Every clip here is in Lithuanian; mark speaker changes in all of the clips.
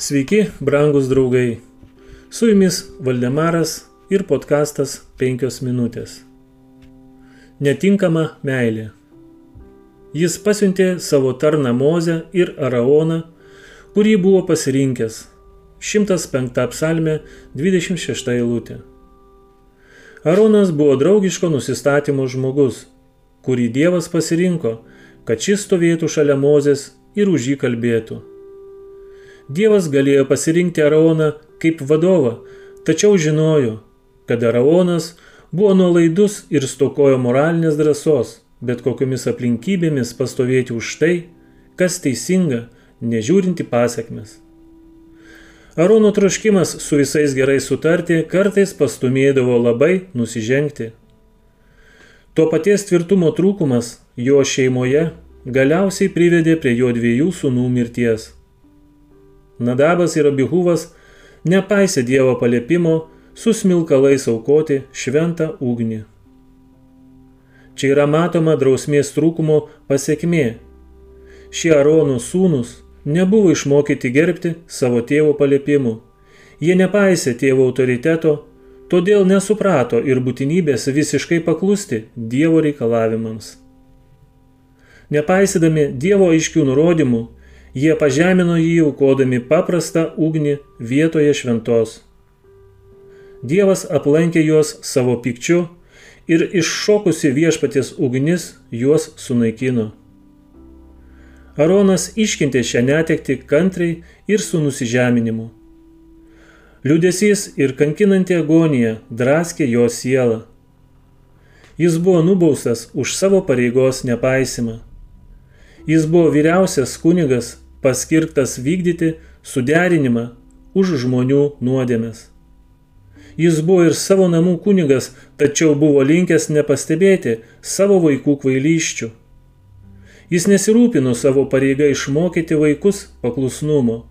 Speaker 1: Sveiki, brangus draugai. Su jumis Valdemaras ir podkastas 5 minutės. Netinkama meilė. Jis pasiuntė savo tarną Mozę ir Araoną, kurį buvo pasirinkęs. 105 psalmė 26 eilutė. Aronas buvo draugiško nusistatymo žmogus, kurį Dievas pasirinko, kad šis stovėtų šalia Mozės ir už jį kalbėtų. Dievas galėjo pasirinkti Araoną kaip vadovą, tačiau žinojo, kad Araonas buvo nuolaidus ir stokojo moralinės drąsos, bet kokiamis aplinkybėmis pastovėti už tai, kas teisinga, nežiūrinti pasiekmes. Arono troškimas su visais gerai sutarti kartais pastumėdavo labai nusižengti. Tuo paties tvirtumo trūkumas jo šeimoje galiausiai privedė prie jo dviejų sūnų mirties. Nadabas ir Abihuvas nepaisė Dievo paliepimo su smilkalais aukoti šventą ugnį. Čia yra matoma drausmės trūkumo pasiekmė. Šie Arono sūnus nebuvo išmokyti gerbti savo tėvo paliepimų. Jie nepaisė tėvo autoriteto, todėl nesuprato ir būtinybės visiškai paklusti Dievo reikalavimams. Nepaisydami Dievo aiškių nurodymų, Jie pažemino jį aukodami paprastą ugnį vietoje šventos. Dievas aplankė juos savo pikčiu ir iššokusi viešpaties ugnis juos sunaikino. Aronas iškentė šią netekti kantriai ir su nusižeminimu. Liūdėsys ir kankinanti agonija draskė jo sielą. Jis buvo nubaustas už savo pareigos nepaisimą. Jis buvo vyriausias kunigas, paskirtas vykdyti suderinimą už žmonių nuodėmės. Jis buvo ir savo namų kunigas, tačiau buvo linkęs nepastebėti savo vaikų kvailyščių. Jis nesirūpino savo pareiga išmokyti vaikus paklusnumo,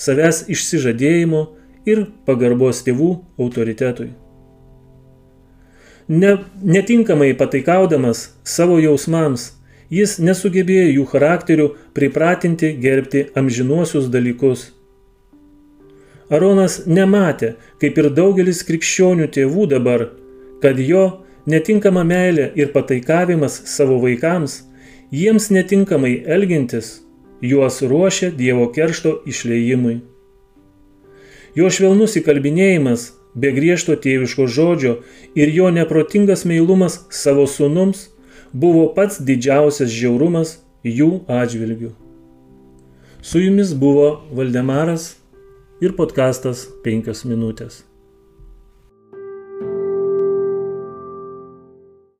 Speaker 1: savęs išsižadėjimo ir pagarbos tėvų autoritetui. Ne, netinkamai pataikaudamas savo jausmams, Jis nesugebėjo jų charakterių pripratinti gerbti amžinuosius dalykus. Aronas nematė, kaip ir daugelis krikščionių tėvų dabar, kad jo netinkama meilė ir pataikavimas savo vaikams, jiems netinkamai elgintis, juos ruošia Dievo keršto išleimui. Jo švelnus įkalbinėjimas, be griežto tėviško žodžio ir jo neprotingas meilumas savo sunums buvo pats didžiausias žiaurumas jų atžvilgių. Su jumis buvo Valdemaras ir podkastas 5 minutės.